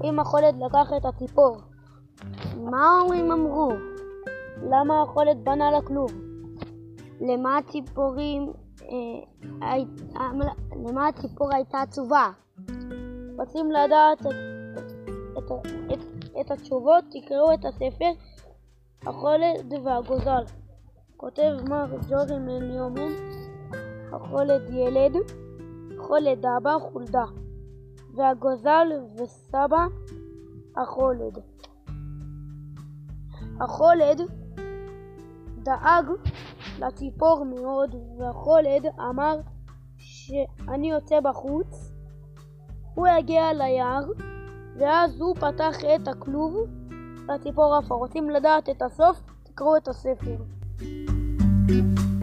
האם החולד לקח את הציפור? מה ההורים אמרו? למה החולד בנה לכלוב? למה הציפורים... אה, למה הציפור הייתה עצובה? רוצים לדעת את, את, את, את, התשובות? תקראו את הספר החולד והגוזל. כותב מר ג'ורי מניומן, החולד ילד, חולד אבא חולדה, והגוזל וסבא החולד. החולד דאג לציפור מאוד, והחולד אמר שאני יוצא בחוץ, הוא יגיע ליער, ואז הוא פתח את הכלוב לציפור עפה. רוצים לדעת את הסוף? תקראו את הספר. thank you